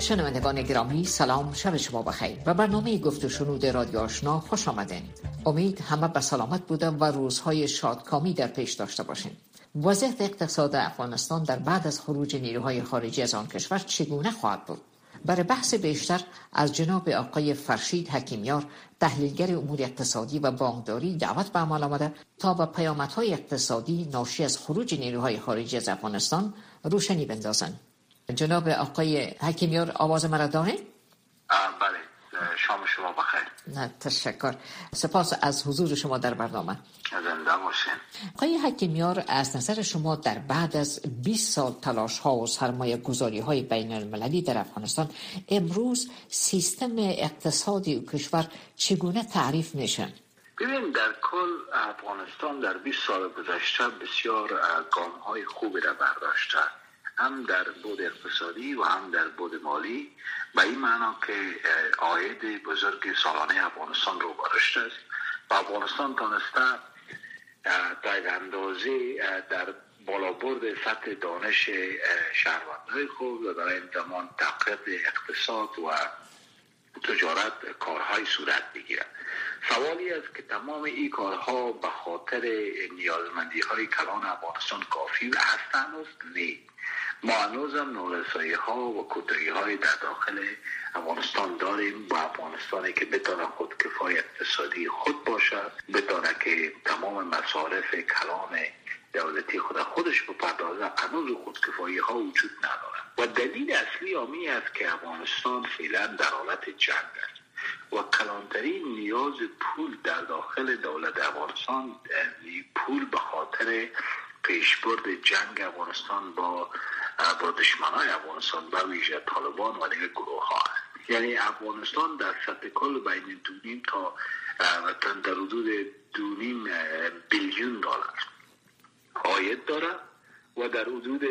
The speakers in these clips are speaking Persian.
شنوندگان گرامی سلام شب شما بخیر و برنامه گفت و شنود رادیو آشنا خوش آمدین. امید همه به سلامت بودم و روزهای شادکامی در پیش داشته باشین. وضعیت اقتصاد افغانستان در بعد از خروج نیروهای خارجی از آن کشور چگونه خواهد بود؟ برای بحث بیشتر از جناب آقای فرشید حکیمیار تحلیلگر امور اقتصادی و بانکداری دعوت به عمل آمده تا به پیامدهای اقتصادی ناشی از خروج نیروهای خارجی از افغانستان روشنی بندازند جناب آقای حکیمیار آواز مرا داره؟ بله شام شما بخیر. نه تشکر. سپاس از حضور شما در برنامه. زنده باشین آقای حکیمیار از نظر شما در بعد از 20 سال تلاش ها و سرمایه گذاری های بین المللی در افغانستان امروز سیستم اقتصادی کشور چگونه تعریف میشن؟ ببین در کل افغانستان در 20 سال گذشته بسیار گام های خوبی را برداشته هم در بود اقتصادی و هم در بود مالی. به این معنا که آید بزرگ سالانه افغانستان رو برشت است. و افغانستان تانسته در اندازه در بالابرد سطح دانش شهروندهای خود و در این زمان اقتصاد و تجارت کارهای صورت بگیرد. سوالی است که تمام این کارها به خاطر نیازمندی های کلان افغانستان کافی هستند است؟ نه. ما هنوز هم نورسایی ها و کتایی های در داخل افغانستان داریم با افغانستانی که بتانه خود کفای اقتصادی خود باشد بتانه که تمام مصارف کلان دولتی خود خودش بپردازه هنوز خودکفایی ها وجود ندارد و دلیل اصلی آمی است که افغانستان فعلا در حالت جنگ است و کلانترین نیاز پول در داخل دولت افغانستان پول به خاطر پیشبرد جنگ افغانستان با با های افغانستان به ویژه طالبان و دیگه گروه ها هست یعنی افغانستان در سطح کل بین دونیم تا در حدود دونیم بیلیون دلار آید داره و در حدود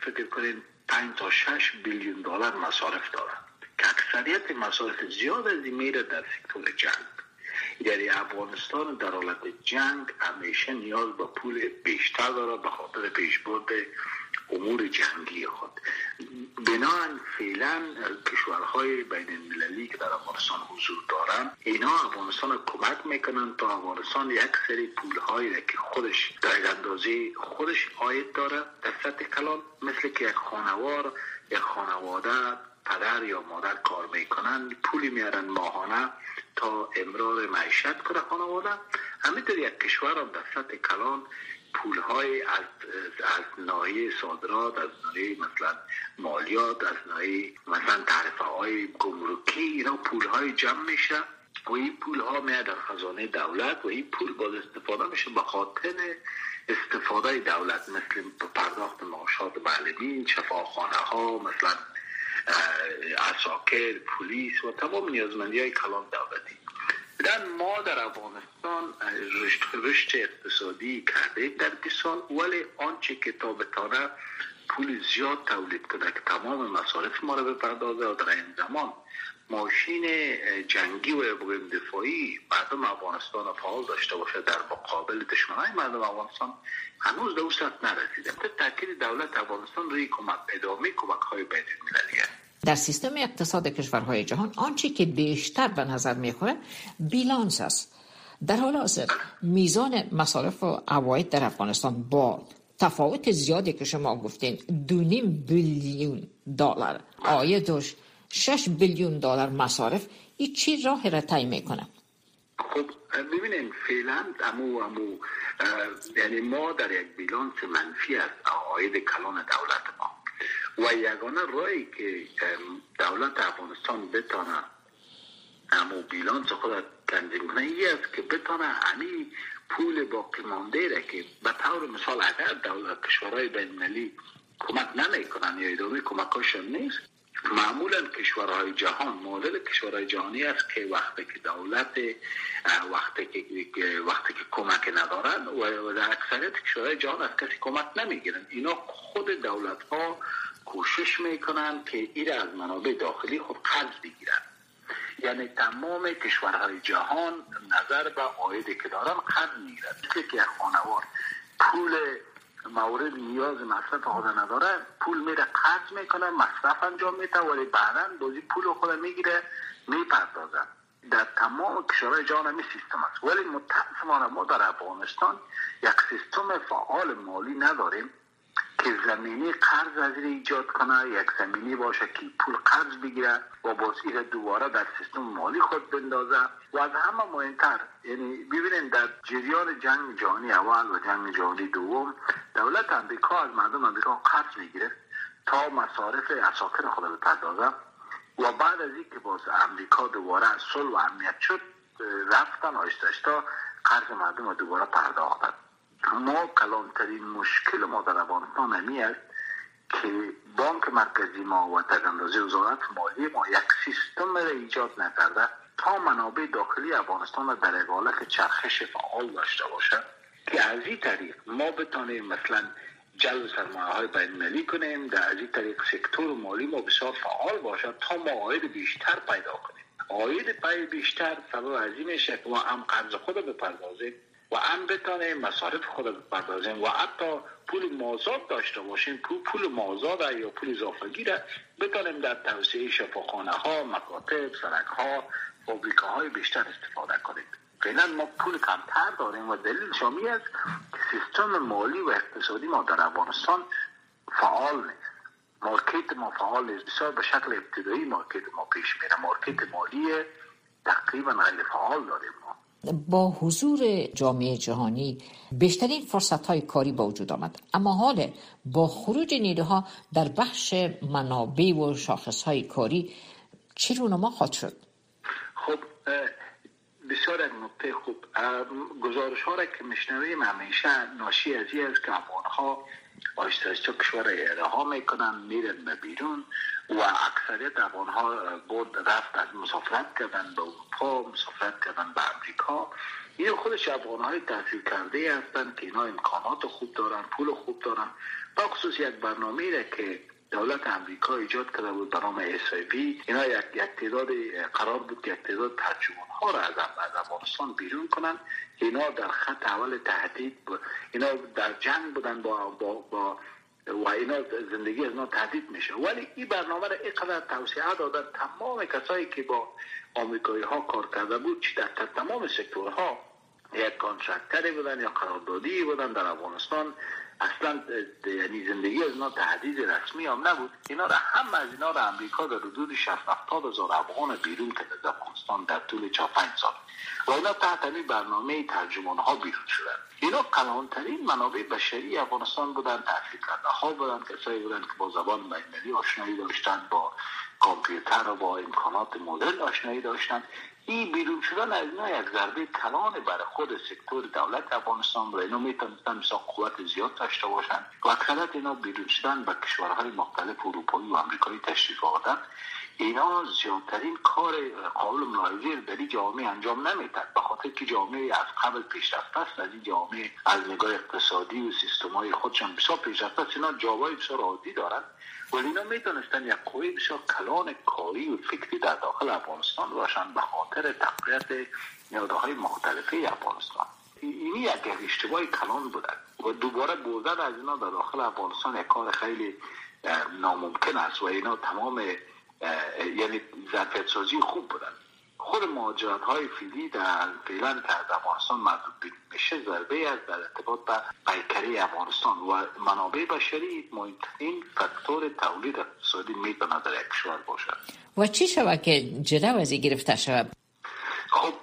فکر کنین 5 تا 6 بیلیون دلار مصارف داره که اکثریت مصارف زیاد از این میره در سکتور جنگ. یعنی افغانستان در حالت جنگ همیشه نیاز به پول بیشتر داره به خاطر پیشبرد امور جنگی خود. بنان فعلا کشورهای بین المللی که در افغانستان حضور دارن اینا افغانستان کمک می‌کنن تا افغانستان یک سری پولهایی که خودش در اندازه خودش آید داره در سطح کلان مثل که یک خانوار یک خانواده پدر یا مادر کار می‌کنن پولی میارن ماهانه تا امرار معیشت کنه خانواده. همینطور یک کشور هم در سطح کلان پول های از, از ناحیه صادرات از ناحیه مثلا مالیات از ناحیه مثلا تعرفه های گمرکی اینا پول های جمع میشه و این پول ها میاد در خزانه دولت و این پول باز استفاده میشه به خاطر استفاده دولت مثل پرداخت معاشات معلمین شفاخانه ها مثلا اساکر پلیس و تمام نیازمندی های کلان دولتی. در ما در افغانستان رشد, رشد اقتصادی کرده در سال ولی آنچه که تا بتانه پول زیاد تولید کنه که تمام مصارف ما رو بپردازه و در این زمان ماشین جنگی و بگویم دفاعی مردم افغانستان فعال داشته باشه در مقابل دشمنای مردم افغانستان هنوز به نرسیده. تاکید دولت افغانستان روی کمک ادامه کمک های بین در سیستم اقتصاد کشورهای جهان آنچه که بیشتر به نظر می‌خوره بیلانس است. در حال حاضر میزان مصارف و عواید در افغانستان با تفاوت زیادی که شما گفتین دونیم بیلیون دلار. آید داشت شش بیلیون دلار مصارف این چی راه را طی می‌کنه؟ خب ببینیم فعلا امو امو یعنی ما در یک بیلانس منفی از آید کلان دولت ما. و یگانه رایی که دولت افغانستان بتانه امو بیلانس خود تنظیم کنه ای است که بتانه همی پول باقی مانده را که به طور مثال اگر دولت کشورهای بین کمک نمی کنن یا ادامه کمکاشون نیست معمولا کشورهای جهان مدل کشورهای جهانی است که وقتی که دولت وقتی که وقتی که کمک ندارن و در اکثریت کشورهای جهان از کسی کمک نمی‌گیرن. اینا خود دولت ها کوشش می‌کنن که این از منابع داخلی خود قرض بگیرن. یعنی تمام کشورهای جهان نظر به آیدی که دارن قرض می‌گیرد که خانوار پول مورد نیاز مصرف خود نداره. پول میره قرض می‌کنه مصرف انجام میده. ولی بعدا بازی پول خود می‌گیره می‌پردازن در تمام کشورهای جهان می سیستم است ولی متاسفانه ما در افغانستان یک سیستم فعال مالی نداریم. که زمینی قرض از ایجاد کنه یک زمینی باشه که پول قرض بگیره و باز دوباره در سیستم مالی خود بندازه. و از همه مهمتر یعنی ببینید در جریان جنگ جهانی اول و جنگ جهانی دوم دولت امریکا از مردم امریکا قرض می‌گیره تا مصارف اساکر خود بپردازه و بعد از اینکه باز امریکا دوباره صلح و امنیت شد رفتن آیستشتا قرض مردم رو دوباره پرداختن ما کلانترین مشکل ما در افغانستان همی است که بانک مرکزی ما و تگندازی وزارت مالی ما یک سیستم را ایجاد نکرده تا منابع داخلی افغانستان را در حالت چرخش فعال داشته باشه که از این طریق ما بتانیم مثلا جلب سرمایه های بین کنیم در از این طریق سکتور مالی ما بسیار فعال باشد تا ما آید بیشتر پیدا کنیم. آید پای بیشتر سبب از این میشه که ما هم قرض خود بپردازیم. و هم بتانیم مصارف خود بپردازیم. و حتی پول مازاد داشته باشیم. پول پول مازاد یا پول اضافگی را بتانیم در توسعه شفاخانه ها مکاتب سرک ها فابریکه های بیشتر استفاده کنیم. فعلا ما پول کمتر داریم و دلیل شامی است که سیستم مالی و اقتصادی ما در افغانستان فعال نیست. مارکت ما فعال نیست. بسیار به شکل ابتدایی مارکت ما پیش میره. مارکت مالی تقریبا غیر فعال داریم. با حضور جامعه جهانی بیشترین فرصت های کاری با وجود آمد. اما حال با خروج نیروها در بخش منابع و شاخص های کاری چی رونما خواهد شد؟ خب بسیار از نقطه خوب. گزارش ها را که میشنویم همیشه ناشی از این است که افغان ها آیسته کشور ها می‌کنن میرن به بیرون. و اکثریت افغان ها بود رفت از مسافرت کردن به اروپا مسافرت کردن به امریکا این خودش افغان های تحصیل کرده هستند که اینا امکانات خوب دارن پول خوب دارن. با خصوص یک برنامه را که دولت امریکا ایجاد کرده بود به نام اسایبی اینا یک, یک تعداد قرار بود که یک تعداد ترجمان ها را از افغانستان بیرون کنن. اینا در خط اول تهدید اینا در جنگ بودن با, با, با و اینا زندگی از اینا تهدید میشه. ولی این برنامه را اینقدر توسعه دادن تمام کسایی که با آمریکایی ها کار کرده بود چی در تمام سکتورها یک کانترکتری بودن یا قراردادی بودن در افغانستان اصلا یعنی زندگی از اینا تهدید رسمی هم نبود. اینا را هم از اینا را امریکا در حدود 60 70 هزار افغان بیرون کرده از افغانستان در طول 4 5 سال. و اینا تحت این برنامه ترجمان ها بیرون شدن. اینا کلانترین منابع بشری افغانستان بودن تحصیل کرده ها بودن کسایی بودن که با زبان بینالمللی آشنایی داشتن با کامپیوتر و با امکانات مدرن آشنایی داشتن. این بیرون شدن از اینا یک ضربه کلان برای خود سکتور دولت افغانستان و اینا می‌تونستن مثلا قوت زیاد داشته باشن. و اکثرت اینا بیرون شدن به کشورهای مختلف اروپایی و آمریکایی تشریف آوردن. اینا زیادترین کار قابل ملاحظه در جامعه انجام نمیدن. به خاطر که جامعه از قبل پیشرفته است از این جامعه از نگاه اقتصادی و سیستم های خودشان بسیار پیشرفته است. اینا جوابای بسیار عادی دارن. ولی اینا می‌تونستن یک قوی بسیار کلان کاری و فکری در داخل افغانستان باشن به خاطر تقویت های مختلفه افغانستان. این یک اشتباه کلان بودن و دوباره بودن از اینا در داخل افغانستان یک کار خیلی ناممکن است و اینا تمام یعنی ظرفیت سازی خوب بودن. خود مهاجرت های فیلی در فعلا که از افغانستان محدود میشه ضربه از در ارتباط به پیکره افغانستان و منابع بشری مهمترین فاکتور تولید اقتصادی می‌تونه در یک کشور باشد. و چی شود که جلو از گرفته شود؟ خب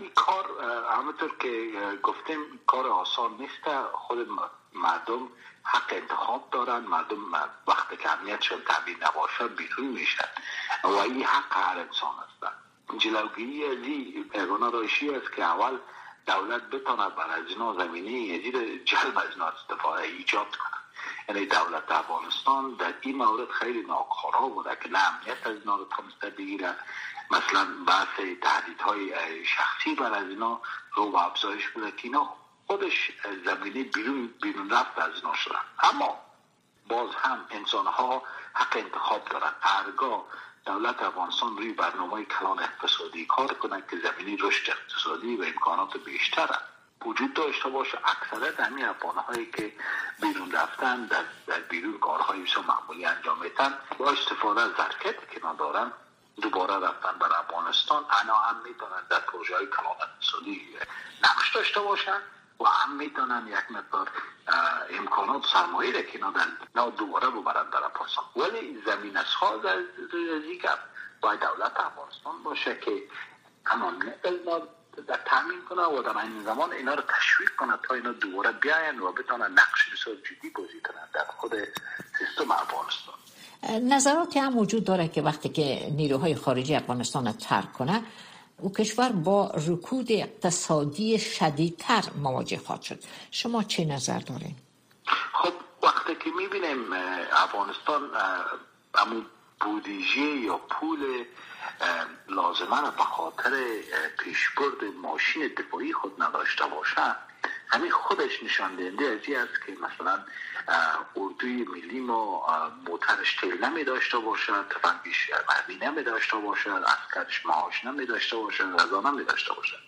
این کار همونطور که گفتیم کار آسان نیست. خود مردم حق انتخاب دارن. مردم وقت که امنیتشون تبیین نباشد بیرون میشن. و این حق هر انسان است. جلوگیری از این رایشی است که اول دولت بتانه بر از اینا زمینه یزید جلب از اینا استفاده ایجاد کنه یعنی دولت افغانستان در این مورد خیلی ناکارا بوده که نه امنیت از اینا رو تونسته بگیره مثلا بحث تهدیدهای شخصی بر از اینا رو به افزایش بوده که اینا خودش زمینه بیرون بیرون رفت از اینا شدن. اما باز هم انسان ها حق انتخاب دارن. هرگاه دولت افغانستان روی برنامه کلان اقتصادی کار کنند که زمینی رشد اقتصادی و امکانات بیشتر وجود داشته باشه اکثرت همین افغان هایی که بیرون رفتن در, در بیرون کارهای بسیار معمولی انجام میتن با استفاده از ظرفیتی که ندارن دوباره رفتن بر افغانستان انا هم می‌تونن در پروژه های کلان اقتصادی نقش داشته باشن. و هم می‌تونن یک مقدار امکانات سرمایه را که ندن دوباره ببرن در افغانستان ولی زمین از خواهد از باید دولت افغانستان باشه که همان در تامین کنه و در این زمان اینا رو تشویق کنه تا اینا دوباره بیاین و بتونن نقش بسیار جدی بازی کنن در خود سیستم افغانستان. نظراتی هم وجود داره که وقتی که نیروهای خارجی افغانستان ترک کنه او کشور با رکود اقتصادی شدیدتر مواجه خواهد شد شما چه نظر دارین؟ خب وقتی که می‌بینیم افغانستان همون بودیجه یا پول لازمه به خاطر پیشبرد ماشین دفاعی خود نداشته باشه همین خودش نشان دهنده از است که مثلا اردوی ملی ما موترش تیل نمی داشته باشد تفنگش مردی نمی داشته باشد اسکرش معاش نمی داشته باشد غذا نمی داشته باشد.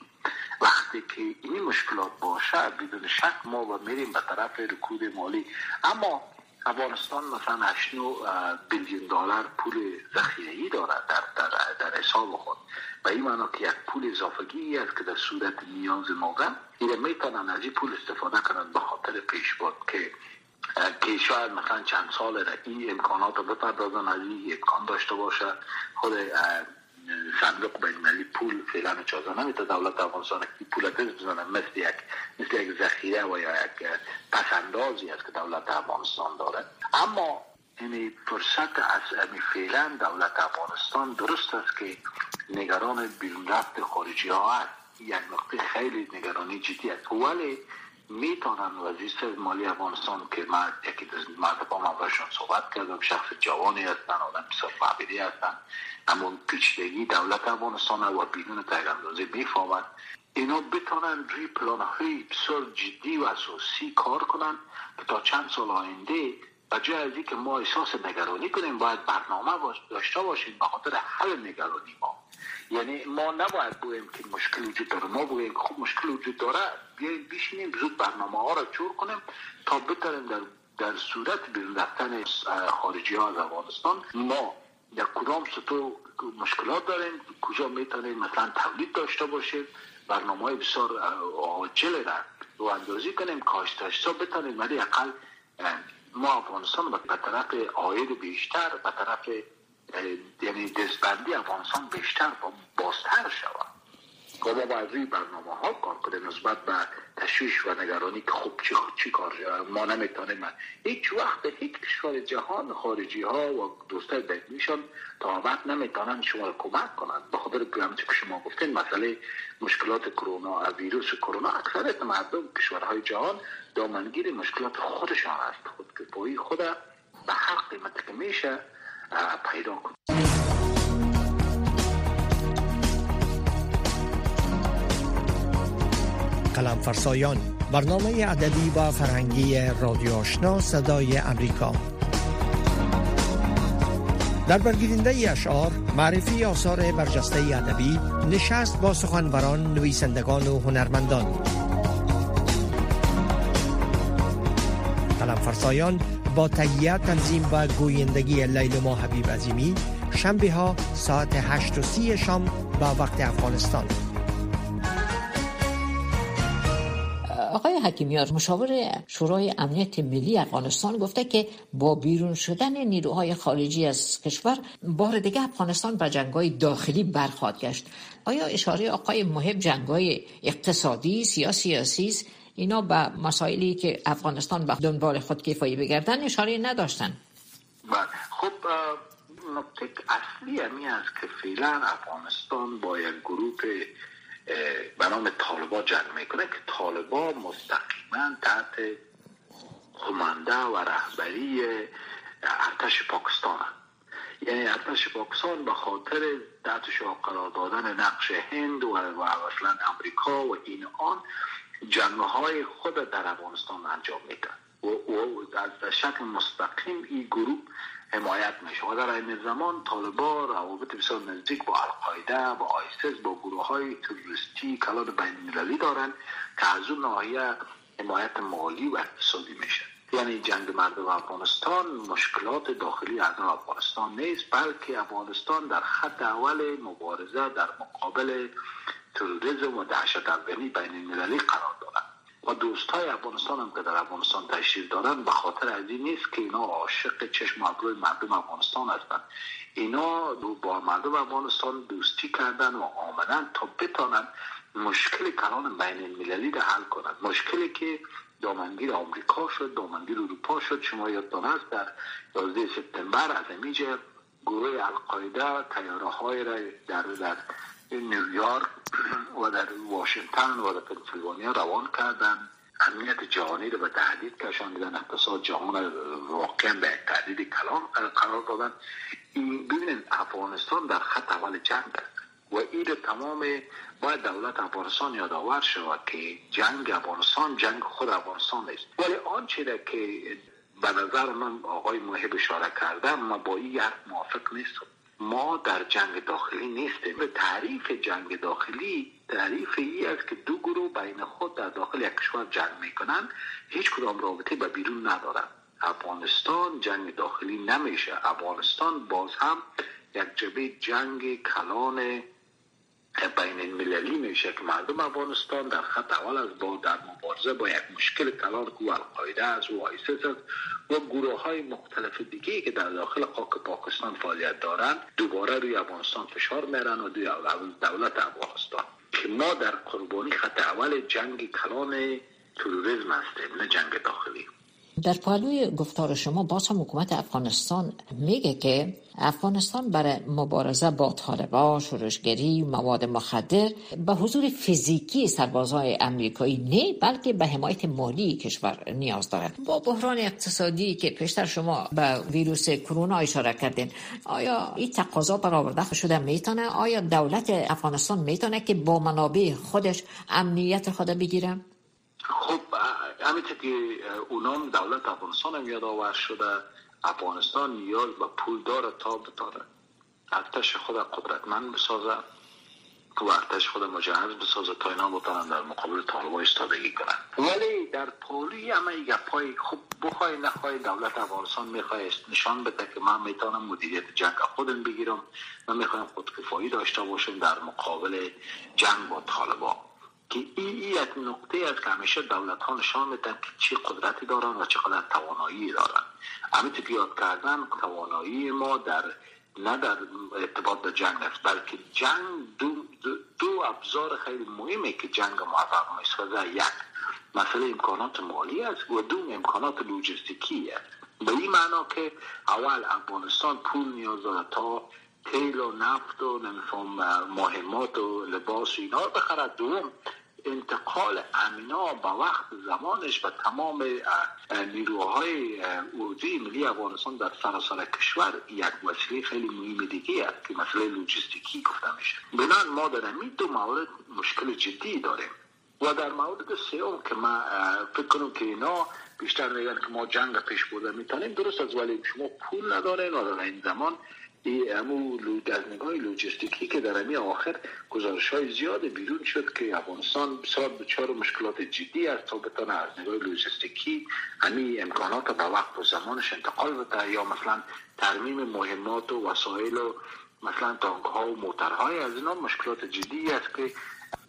وقتی که این مشکلات باشه بدون شک ما و میریم به طرف رکود مالی. اما افغانستان مثلا 8 بیلیون دلار پول ذخیره دارد در, در, در حساب خود. و این معنا که یک پول اضافگی است که در صورت نیاز موقع این می‌تونن از این پول استفاده کنند به خاطر پیش بود که که شاید مثلا چند سال این امکانات رو بپردازن از این امکان داشته باشه خود صندوق بین المللی پول فعلا اجازه نمیده. دولت افغانستان که پول بزنه مثل یک مثل یک ذخیره و یا یک پسندازی است که دولت افغانستان داره. اما این فرصت از فعلا دولت افغانستان درست است که نگران بیرون رفت خارجی ها هست. یک نقطه خیلی نگرانی جدی است. ولی می‌تونن وزیر مالی افغانستان که من یکی از مرتبه من باشون صحبت کردم شخص جوانی هستن آدم بسیار معبری هستن. اما پیچیدگی دولت افغانستان و بیرون تیراندازی می‌فهمند اینا بتونن روی پلان های بسیار جدی و اساسی کار کنن تا چند سال آینده و جای از که ما احساس نگرانی کنیم باید برنامه داشته باشیم به خاطر حل نگرانی ما. یعنی ما نباید بگوییم که مشکل وجود داره. ما بگوییم که خب مشکل وجود داره بیاییم بشینیم زود برنامه ها را جور کنیم تا بتریم در در صورت بیرون رفتن خارجی ها از افغانستان ما در کدام سطور مشکلات داریم کجا می‌تونیم مثلا تولید داشته باشیم برنامه های بسیار عاجل را رو اندازی کنیم کاشتش تا بتونیم ولی اقل ما افغانستان به طرف آید بیشتر به طرف یعنی دستبندی افغانستان بیشتر و بازتر شود. که ما باید روی برنامه ها کار کنیم نسبت به تشویش و نگرانی که خب چی, چی کار ما نمی‌تونیم. هیچ وقت هیچ کشور جهان خارجی ها و دوستای بینیشان تا وقت نمی‌تونن شما کمک کنند به خاطر که شما گفتین مسئله مشکلات کرونا ویروس کرونا اکثریت مردم کشورهای جهان دامنگیر مشکلات خودشان است خود که خود به هر قیمت که میشه پیدا کنیم قلم فرسایان برنامه ادبی و فرهنگی رادیو آشنا صدای امریکا در برگیرنده اشعار معرفی آثار برجسته ادبی نشست با سخنوران نویسندگان و هنرمندان قلم فرسایان با تهیه تنظیم و گویندگی لیل ما حبیب عظیمی شنبه ها ساعت 8 و سی شام با وقت افغانستان. آقای حکیمیار مشاور شورای امنیت ملی افغانستان گفته که با بیرون شدن نیروهای خارجی از کشور بار دیگه افغانستان به جنگای داخلی برخواد گشت. آیا اشاره آقای محب جنگای اقتصادی سیاسی است اینا به مسائلی که افغانستان به دنبال خود کفایی بگردن اشاره نداشتن. بله خب نکته اصلی همی است که فعلا افغانستان با یک گروه به نام طالبا جنگ می‌کنه که طالبا مستقیما تحت قمانده و رهبری ارتش پاکستان یعنی ارتش پاکستان به خاطر تحت قرار دادن نقش هند و اصلا امریکا و این آن جنگ های خود در افغانستان انجام میدن. و, و از شکل مستقیم این گروه حمایت میشه. و در این زمان طالبا روابط بسیار نزدیک با القاعده با آیسیس با گروه های توریستی کلان بین المللی دارن که از اون ناحیه حمایت مالی و اقتصادی میشه. یعنی جنگ مردم افغانستان مشکلات داخلی از افغانستان نیست بلکه افغانستان در خط اول مبارزه در مقابل تروریسم و دهشت افغانی بین المللی قرار دارد و دوست های افغانستان هم که در افغانستان تشریف دارن به خاطر از این نیست که اینا عاشق چشم ابروی مردم افغانستان هستند اینا با مردم افغانستان دوستی کردن و آمدن تا بتانن مشکل کلان بین المللی را حل کنند مشکلی که دامنگیر آمریکا شد دامنگیر اروپا شد. شما یادتان است در 11 سپتامبر از اینجا گروه القاعده تیاره های را در, در نیویورک و در واشنگتن و در پنسیلوانیا روان کردن. امنیت جهانی رو به تهدید کشاندن. اقتصاد جهان واقعا به تهدید کلان قرار دادن. ببینید افغانستان در خط اول جنگ است. و این تمام باید دولت افغانستان یادآور شود که جنگ افغانستان جنگ خود افغانستان است. ولی آنچه که به نظر من آقای محب اشاره کرده ما با این حرف موافق نیستم. ما در جنگ داخلی نیستیم به تعریف جنگ داخلی تعریف ای است که دو گروه بین خود در داخل یک کشور جنگ می‌کنن. هیچ کدام رابطه به بیرون ندارن. افغانستان جنگ داخلی نمیشه. افغانستان باز هم یک جبه جنگ کلان بین المللی میشه که مردم افغانستان در خط اول از با در مبارزه با یک مشکل کلان که القاعده است و آیسیس است و گروه های مختلف دیگه که در داخل خاک پاکستان فعالیت دارند دوباره روی افغانستان فشار میرن و دولت افغانستان. که ما در قربانی خط اول جنگ کلان تروریسم هستیم نه جنگ داخلی. در پالوی گفتار شما باز هم حکومت افغانستان میگه که افغانستان برای مبارزه با طالبان شورشگری مواد مخدر به حضور فیزیکی سربازهای امریکایی نه بلکه به حمایت مالی کشور نیاز دارد. با بحران اقتصادی که پیشتر شما به ویروس کرونا اشاره کردین آیا این تقاضا برآورده شده می‌تونه؟ آیا دولت افغانستان می‌تونه که با منابع خودش امنیت خود بگیره؟ خب همینطور که اونام دولت افغانستان هم یادآور شده افغانستان نیاز به پول داره تا بتاره ارتش خود قدرتمند بسازه و ارتش خود مجهز بسازه تا اینا بتانن در مقابل طالبان استادگی کنن. ولی در پولی همه پای خوب بخوای نخوای دولت افغانستان می‌خوای نشان بده که من می‌تونم مدیریت جنگ خودم بگیرم من می‌خوایم خودکفایی داشته باشم در مقابل جنگ با طالبان. که این یک نقطه از که همیشه دولت ها نشان میدن که چی قدرتی دارن و چقدر توانایی دارن. همین که یاد کردن توانایی ما در نه در ارتباط به جنگ است بلکه جنگ دو, دو, ابزار خیلی مهمه که جنگ موفق می‌سازه یک مسئله امکانات مالی است و دو امکانات لوجستیکی است. به این معنا که اول افغانستان پول نیاز داره تا تیل و نفت و مهمات و لباس و اینا بخرد. دوم انتقال امینا با وقت زمانش به تمام نیروهای اردوی ملی افغانستان در سراسر کشور یک وسیله خیلی مهم دیگه است که مسئله لوجستیکی گفته میشه. بنان ما در این دو مورد مشکل جدی داریم و در مورد سیوم که ما فکر کنم که اینا بیشتر میگن که ما جنگ پیش برده می‌تونیم درست از ولی شما پول ندارین و در این زمان امو از نگاه لوجستیکی که در امی آخر گزارش های زیاد بیرون شد که افغانستان بسیار بچار مشکلات جدی است تا از نگاه لوجستیکی امی امکانات به وقت و زمانش انتقال بده یا مثلا ترمیم مهمات و وسایل و مثلا تانک ها و موترهای از اینا مشکلات جدی است که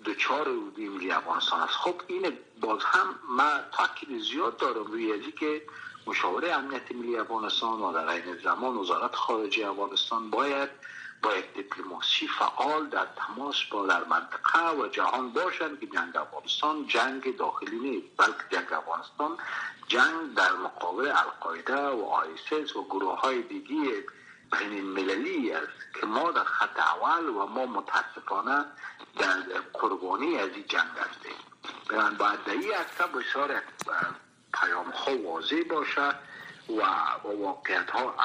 دوچار رودی ملی افغانستان است. خب این باز هم ما تاکید زیاد دارم روی که مشاوره امنیت ملی افغانستان و در این زمان وزارت خارجه افغانستان باید با یک دیپلماسی فعال در تماس با در منطقه و جهان باشند که جنگ افغانستان جنگ داخلی نیست بلکه جنگ افغانستان جنگ در مقابل القاعده و آیسیس و گروه های دیگی بین مللی است که ما در خط اول و ما متاسفانه در قربانی از این جنگ هستیم. باید در این پیام ها واضح باشه و واقعیت ها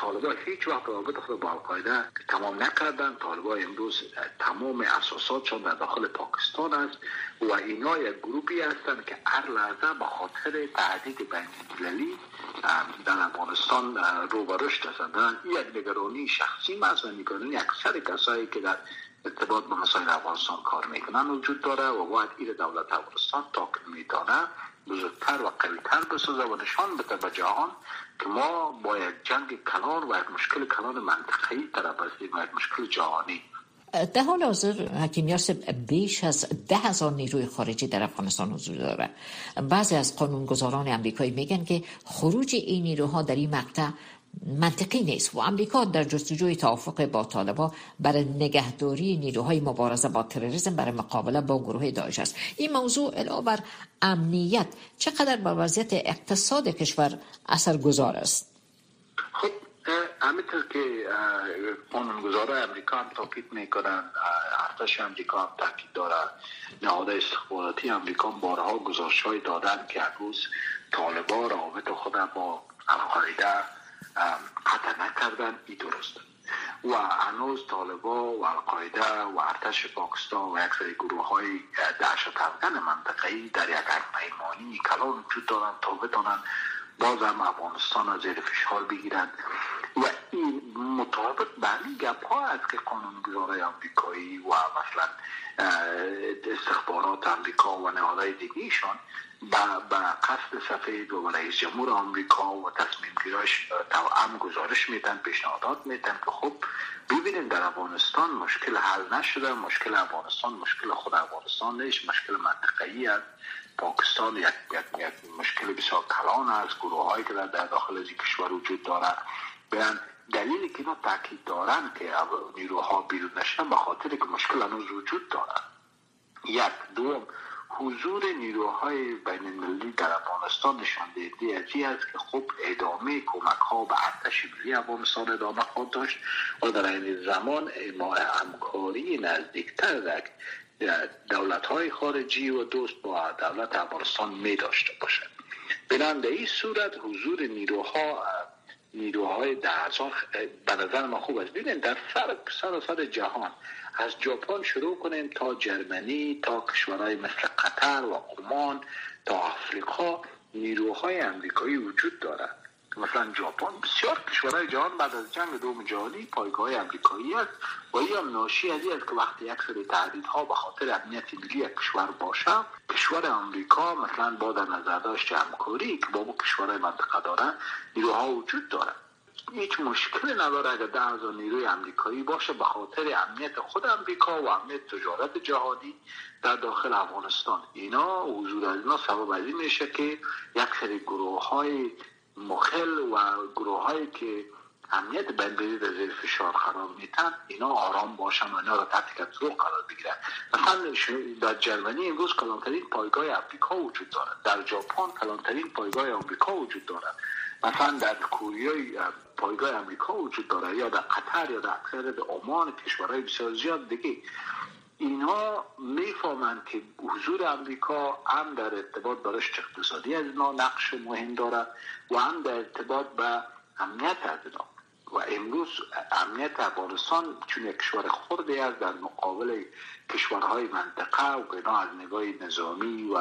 طالبان هیچ وقت روابط خود با القاعده تمام نکردن. طالبان امروز تمام اساساتشان در داخل پاکستان است و اینا یک گروپی هستند که هر لحظه به خاطر تهدید بین در افغانستان رو به هستند. یک نگرانی شخصی است و نگرانی اکثر کسایی که در ارتباط با مسائل افغانستان کار می‌کنن وجود داره و باید این دولت افغانستان تا که میتانه بزرگتر و قویتر بسازه و نشان بده به جهان که ما با یک جنگ کلان و یک مشکل کلان منطقه‌ای طرف هستیم و یک مشکل جهانی. در حال حاضر حکیم یاسب بیش از ده هزار نیروی خارجی در افغانستان حضور داره. بعضی از قانونگذاران امریکایی میگن که خروج این نیروها در این مقطع منطقی نیست. و امریکا در جستجوی توافق با طالبا برای نگهداری نیروهای مبارزه با تروریسم برای مقابله با گروه داعش است. این موضوع علاوه بر امنیت چقدر بر وضعیت اقتصاد کشور اثرگذار است؟ خب همینطور که قانونگذار امریکا هم تاکید می‌کنن ارتش امریکا هم تاکید داره نهاد استخباراتی امریکا بارها گزارش های دادن که روز طالبا روابط خود با القاعده قطع نکردن ای درست. و هنوز طالبا و القاعده و ارتش پاکستان و یک سری گروه های دهشت افغان منطقه‌ای در یک پیمانی کلان وجود دارند تا بتانن باز هم افغانستان را زیر فشار بگیرند و این مطابق به این گپ ها است که قانونگذارای امریکایی و مثلا استخبارات امریکا و نهادهای دیگهشان به قصد سفید و رئیس جمهور آمریکا و تصمیم گیراش توام گزارش میدن پیشنهادات میدن که خب ببینید در افغانستان مشکل حل نشده مشکل افغانستان مشکل خود افغانستان نیست مشکل منطقه‌ای است. پاکستان یک, یک, مشکل بسیار کلان است. گروه هایی که در, داخل از کشور وجود دارد بیان دلیلی که اینا تاکید دارن که نیروها بیرون نشن به خاطر که مشکل هنوز وجود دارد یک دوم حضور نیروهای بین المللی در افغانستان نشان دهنده است که خب ادامه کمک ها به ارتش ملی افغانستان ادامه خواهد داشت و در این زمان ما همکاری نزدیکتر در دولت های خارجی و دوست با دولت افغانستان می داشته باشد. بنابراین این صورت حضور نیروها نیروهای درزان به نظر ما خوب است. ببینید در سر سر جهان از ژاپن شروع کنیم تا جرمنی تا کشورهای مثل قطر و عمان تا آفریقا نیروهای امریکایی وجود دارد. مثلا ژاپن بسیار کشورهای جهان بعد از جنگ دوم جهانی پایگاه امریکایی است و این هم ناشی از است که وقتی یک سری تهدیدها به خاطر امنیت ملی کشور باشه کشور امریکا مثلا با در نظر داشت همکاری که با کشورهای منطقه دارن نیروها وجود دارد هیچ مشکلی نداره اگر ده هزار نیروی امریکایی باشه به خاطر امنیت خود امریکا و امنیت تجارت جهانی در داخل افغانستان. اینا حضور از اینا سبب از میشه که یک سری گروه های مخل و گروه هایی که امنیت بندری در زیر فشار قرار میتن اینا آرام باشن و اینا را تحت کنترل قرار بگیرن. مثلا در جرمنی امروز کلانترین پایگاه امریکا وجود دارد در ژاپن کلانترین پایگاه امریکا وجود دارد مثلا در کوریای پایگاه امریکا وجود داره یا در قطر یا در اکثر عمان کشورهای بسیار زیاد دیگه. اینها می‌فهمند که حضور امریکا هم در ارتباط با رشد اقتصادی از اینا نقش مهم داره و هم در ارتباط به امنیت از اینا. و امروز امنیت افغانستان چون یک کشور خردی است در مقابل کشورهای منطقه و اینا از نگاه نظامی و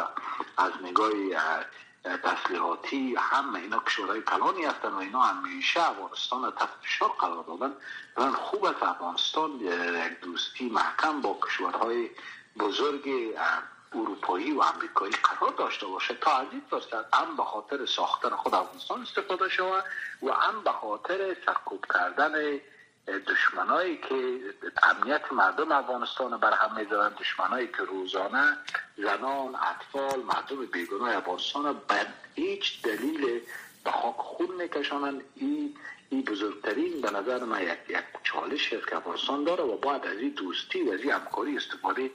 از نگاه تسلیحاتی همه اینا کشورهای کلانی هستن و اینا همیشه افغانستان تحت فشار قرار دادن. من خوب از افغانستان یک دوستی محکم با کشورهای بزرگ اروپایی و امریکایی قرار داشته باشه تا از فرصت هم به خاطر ساختن خود افغانستان استفاده شود و هم به خاطر سرکوب کردن دشمنایی که امنیت مردم افغانستان بر هم می‌ذارن دشمنایی که روزانه زنان اطفال مردم بیگناه افغانستان به هیچ دلیل به خاک خون میکشانن این این بزرگترین به نظر من یک, یک چالش که افغانستان داره و باید از این دوستی و از این همکاری استفاده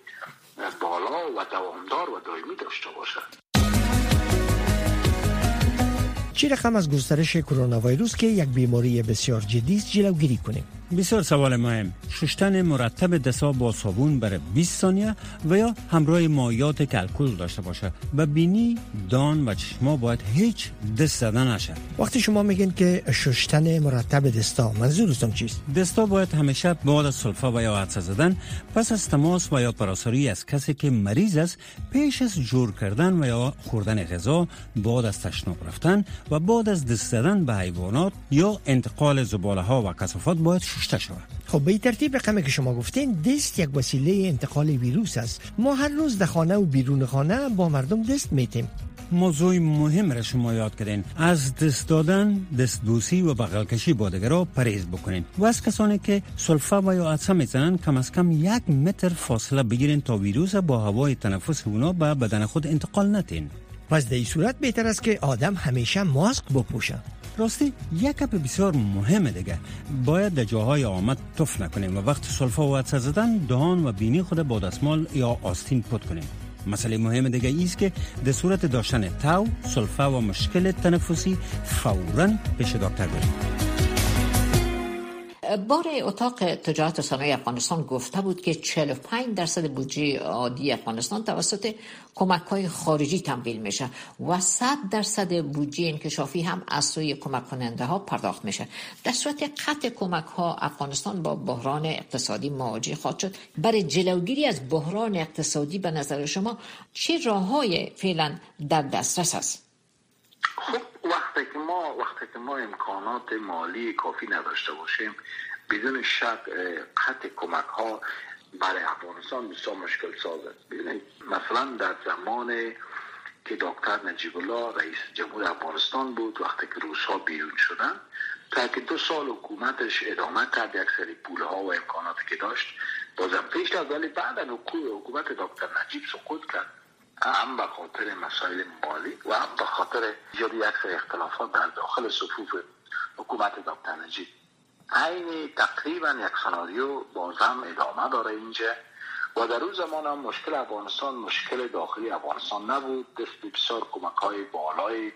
بالا و دوامدار و دائمی داشته باشد چی رقم از گسترش کرونا ویروس که یک بیماری بسیار جدی است جلوگیری کنیم. بسیار سوال مهم. ششتن مرتب دستا با صابون برای 20 ثانیه و یا همراه مایات کلکل داشته باشه. و بینی دان و چشما باید هیچ دست زدن نشه. وقتی شما میگین که ششتن مرتب دستا منظورتون چیست؟ دستا باید همیشه بعد از سلفا و یا عدسه زدن. پس از تماس و یا پراساری از کسی که مریض است پیش از جور کردن و یا خوردن غذا بعد از تشناب رفتن و بعد از دست زدن به حیوانات یا انتقال زباله ها و کثافات باید شسته شود خب به ترتیب رقمی که شما گفتین دست یک وسیله انتقال ویروس است. ما هر روز در خانه و بیرون خانه با مردم دست میتیم. موضوع مهم را شما یاد کردین. از دست دادن دست بوسی و بغل کشی با را پریز بکنین. و از کسانی که سلفا و یا عدسه می‌زنن کم از کم یک متر فاصله بگیرین تا ویروس با هوای تنفس اونا به بدن خود انتقال نتین. پس در این صورت بهتر است که آدم همیشه ماسک بپوشه. راستی یک کپ بسیار مهمه دیگه. باید در جاهای آمد تف نکنیم و وقت سلفا و عدسه زدن دهان و بینی خود با دستمال یا آستین پد کنیم. مسئله مهم دیگه است که در صورت داشتن تاو، سلفا و مشکل تنفسی فورا پیش دکتر بریم. بار اتاق تجارت صنایع افغانستان گفته بود که 45 درصد بودجه عادی افغانستان توسط کمک های خارجی تمویل میشه و 100 درصد بودجه انکشافی هم از سوی کمک کننده ها پرداخت میشه. در صورت قطع کمک ها افغانستان با بحران اقتصادی مواجه خواهد شد. برای جلوگیری از بحران اقتصادی به نظر شما چه راه های فعلا در دسترس است؟ خب وقتی ما وقتی که ما امکانات مالی کافی نداشته باشیم بدون شک قطع کمک ها برای افغانستان بسیار مشکل ساز است. مثلا در زمان که دکتر نجیب الله رئیس جمهور افغانستان بود وقتی که روس ها بیرون شدن تا که دو سال حکومتش ادامه کرد یک سری پوله ها و امکاناتی که داشت بازم پیش از ولی بعد حکومت دکتر نجیب سقوط کرد. هم به خاطر مسائل مالی و هم به خاطر ایجاد یک سری اختلافات در داخل صفوف حکومت دکتر نجیب. عین تقریبا یک سناریو بازم ادامه داره اینجا و در روز زمان هم مشکل افغانستان مشکل داخلی افغانستان نبود. دست بسیار کمک های بالای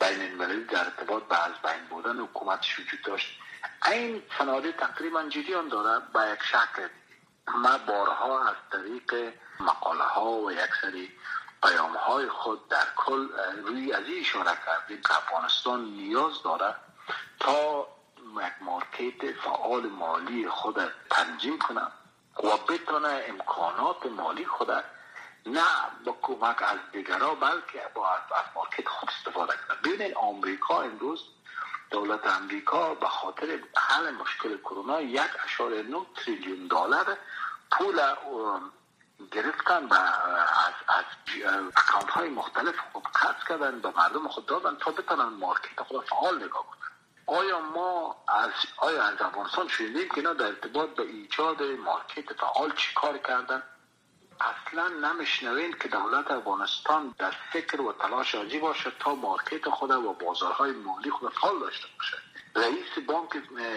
بین المللی در ارتباط به از بین بودن حکومتش وجود داشت. این سناریو تقریبا جریان داره به یک شکل ما بارها از طریق مقاله ها و یک سری پیام های خود در کل روی از این اشاره کردیم که افغانستان نیاز داره تا market فعال مالی خود تنظیم کنه و بتونه امکانات مالی خود نه با کمک از دیگرها بلکه با از market خود استفاده کنه ببینید آمریکا امروز دولت امریکا به خاطر حل مشکل کرونا یک اشاره نو تریلیون دلار پول گرفتن و از, از account های مختلف خود قرض کردن به مردم خود دادن تا بتونن market خود فعال نگاه کنن. آیا ما از آیا از افغانستان شنیدیم که اینا در ارتباط به ایجاد مارکت فعال چی کار کردن؟ اصلا نمیشنوین که دولت افغانستان در فکر و تلاش آجی باشه تا مارکت خود و بازارهای مالی خود فعال داشته باشه. رئیس بانک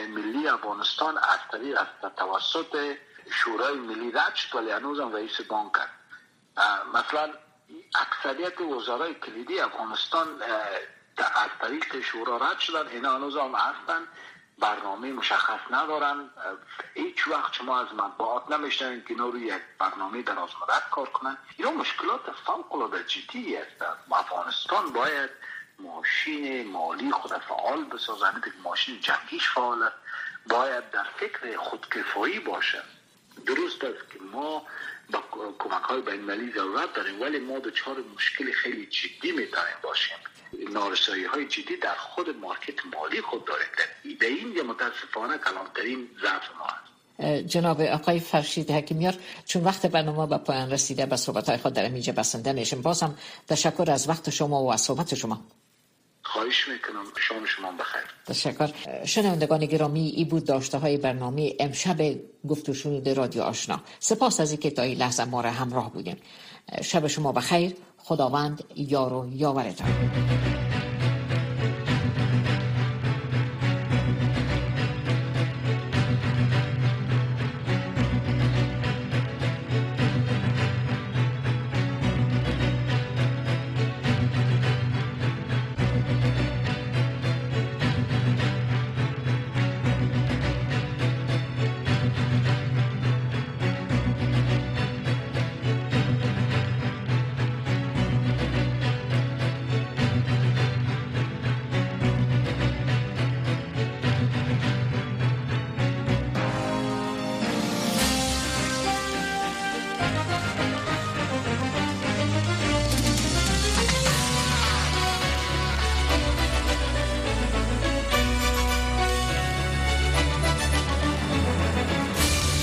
ملی افغانستان از طریق از توسط شورای ملی رد شد ولی هنوز هم رئیس بانک مثلا اکثریت وزرای کلیدی افغانستان از طریق شورا رد شدن. اینا هنوز هم هستن. برنامه مشخص ندارن. هیچ وقت شما از مطبوعات نمیشنوین که اینا روی یک برنامه در مدت کار کنن. اینا مشکلات فوق العاده جدی است. افغانستان باید ماشین مالی خود فعال بسازن ماشین جنگیش فعال باید در فکر خودکفایی باشه. درست است که ما با کمک های بین ضرورت داریم ولی ما دچار مشکل خیلی جدی می‌تونیم باشیم. نارسایی های جدی در خود مارکت مالی خود داریم در این متاسفانه کلانترین ضعف ما هست. جناب آقای فرشید حکیمیار چون وقت برنامه به پایان رسیده به صحبت های خود در اینجا بسنده میشم بازم تشکر از وقت شما و از صحبت شما. خواهش می‌کنم شام شما بخیر. تشکر. شنوندگان گرامی ای بود داشته های برنامه امشب گفت و رادیو آشنا. سپاس از اینکه تا این لحظه ما را همراه بودیم شب شما بخیر. خداوند یار و یاورتان.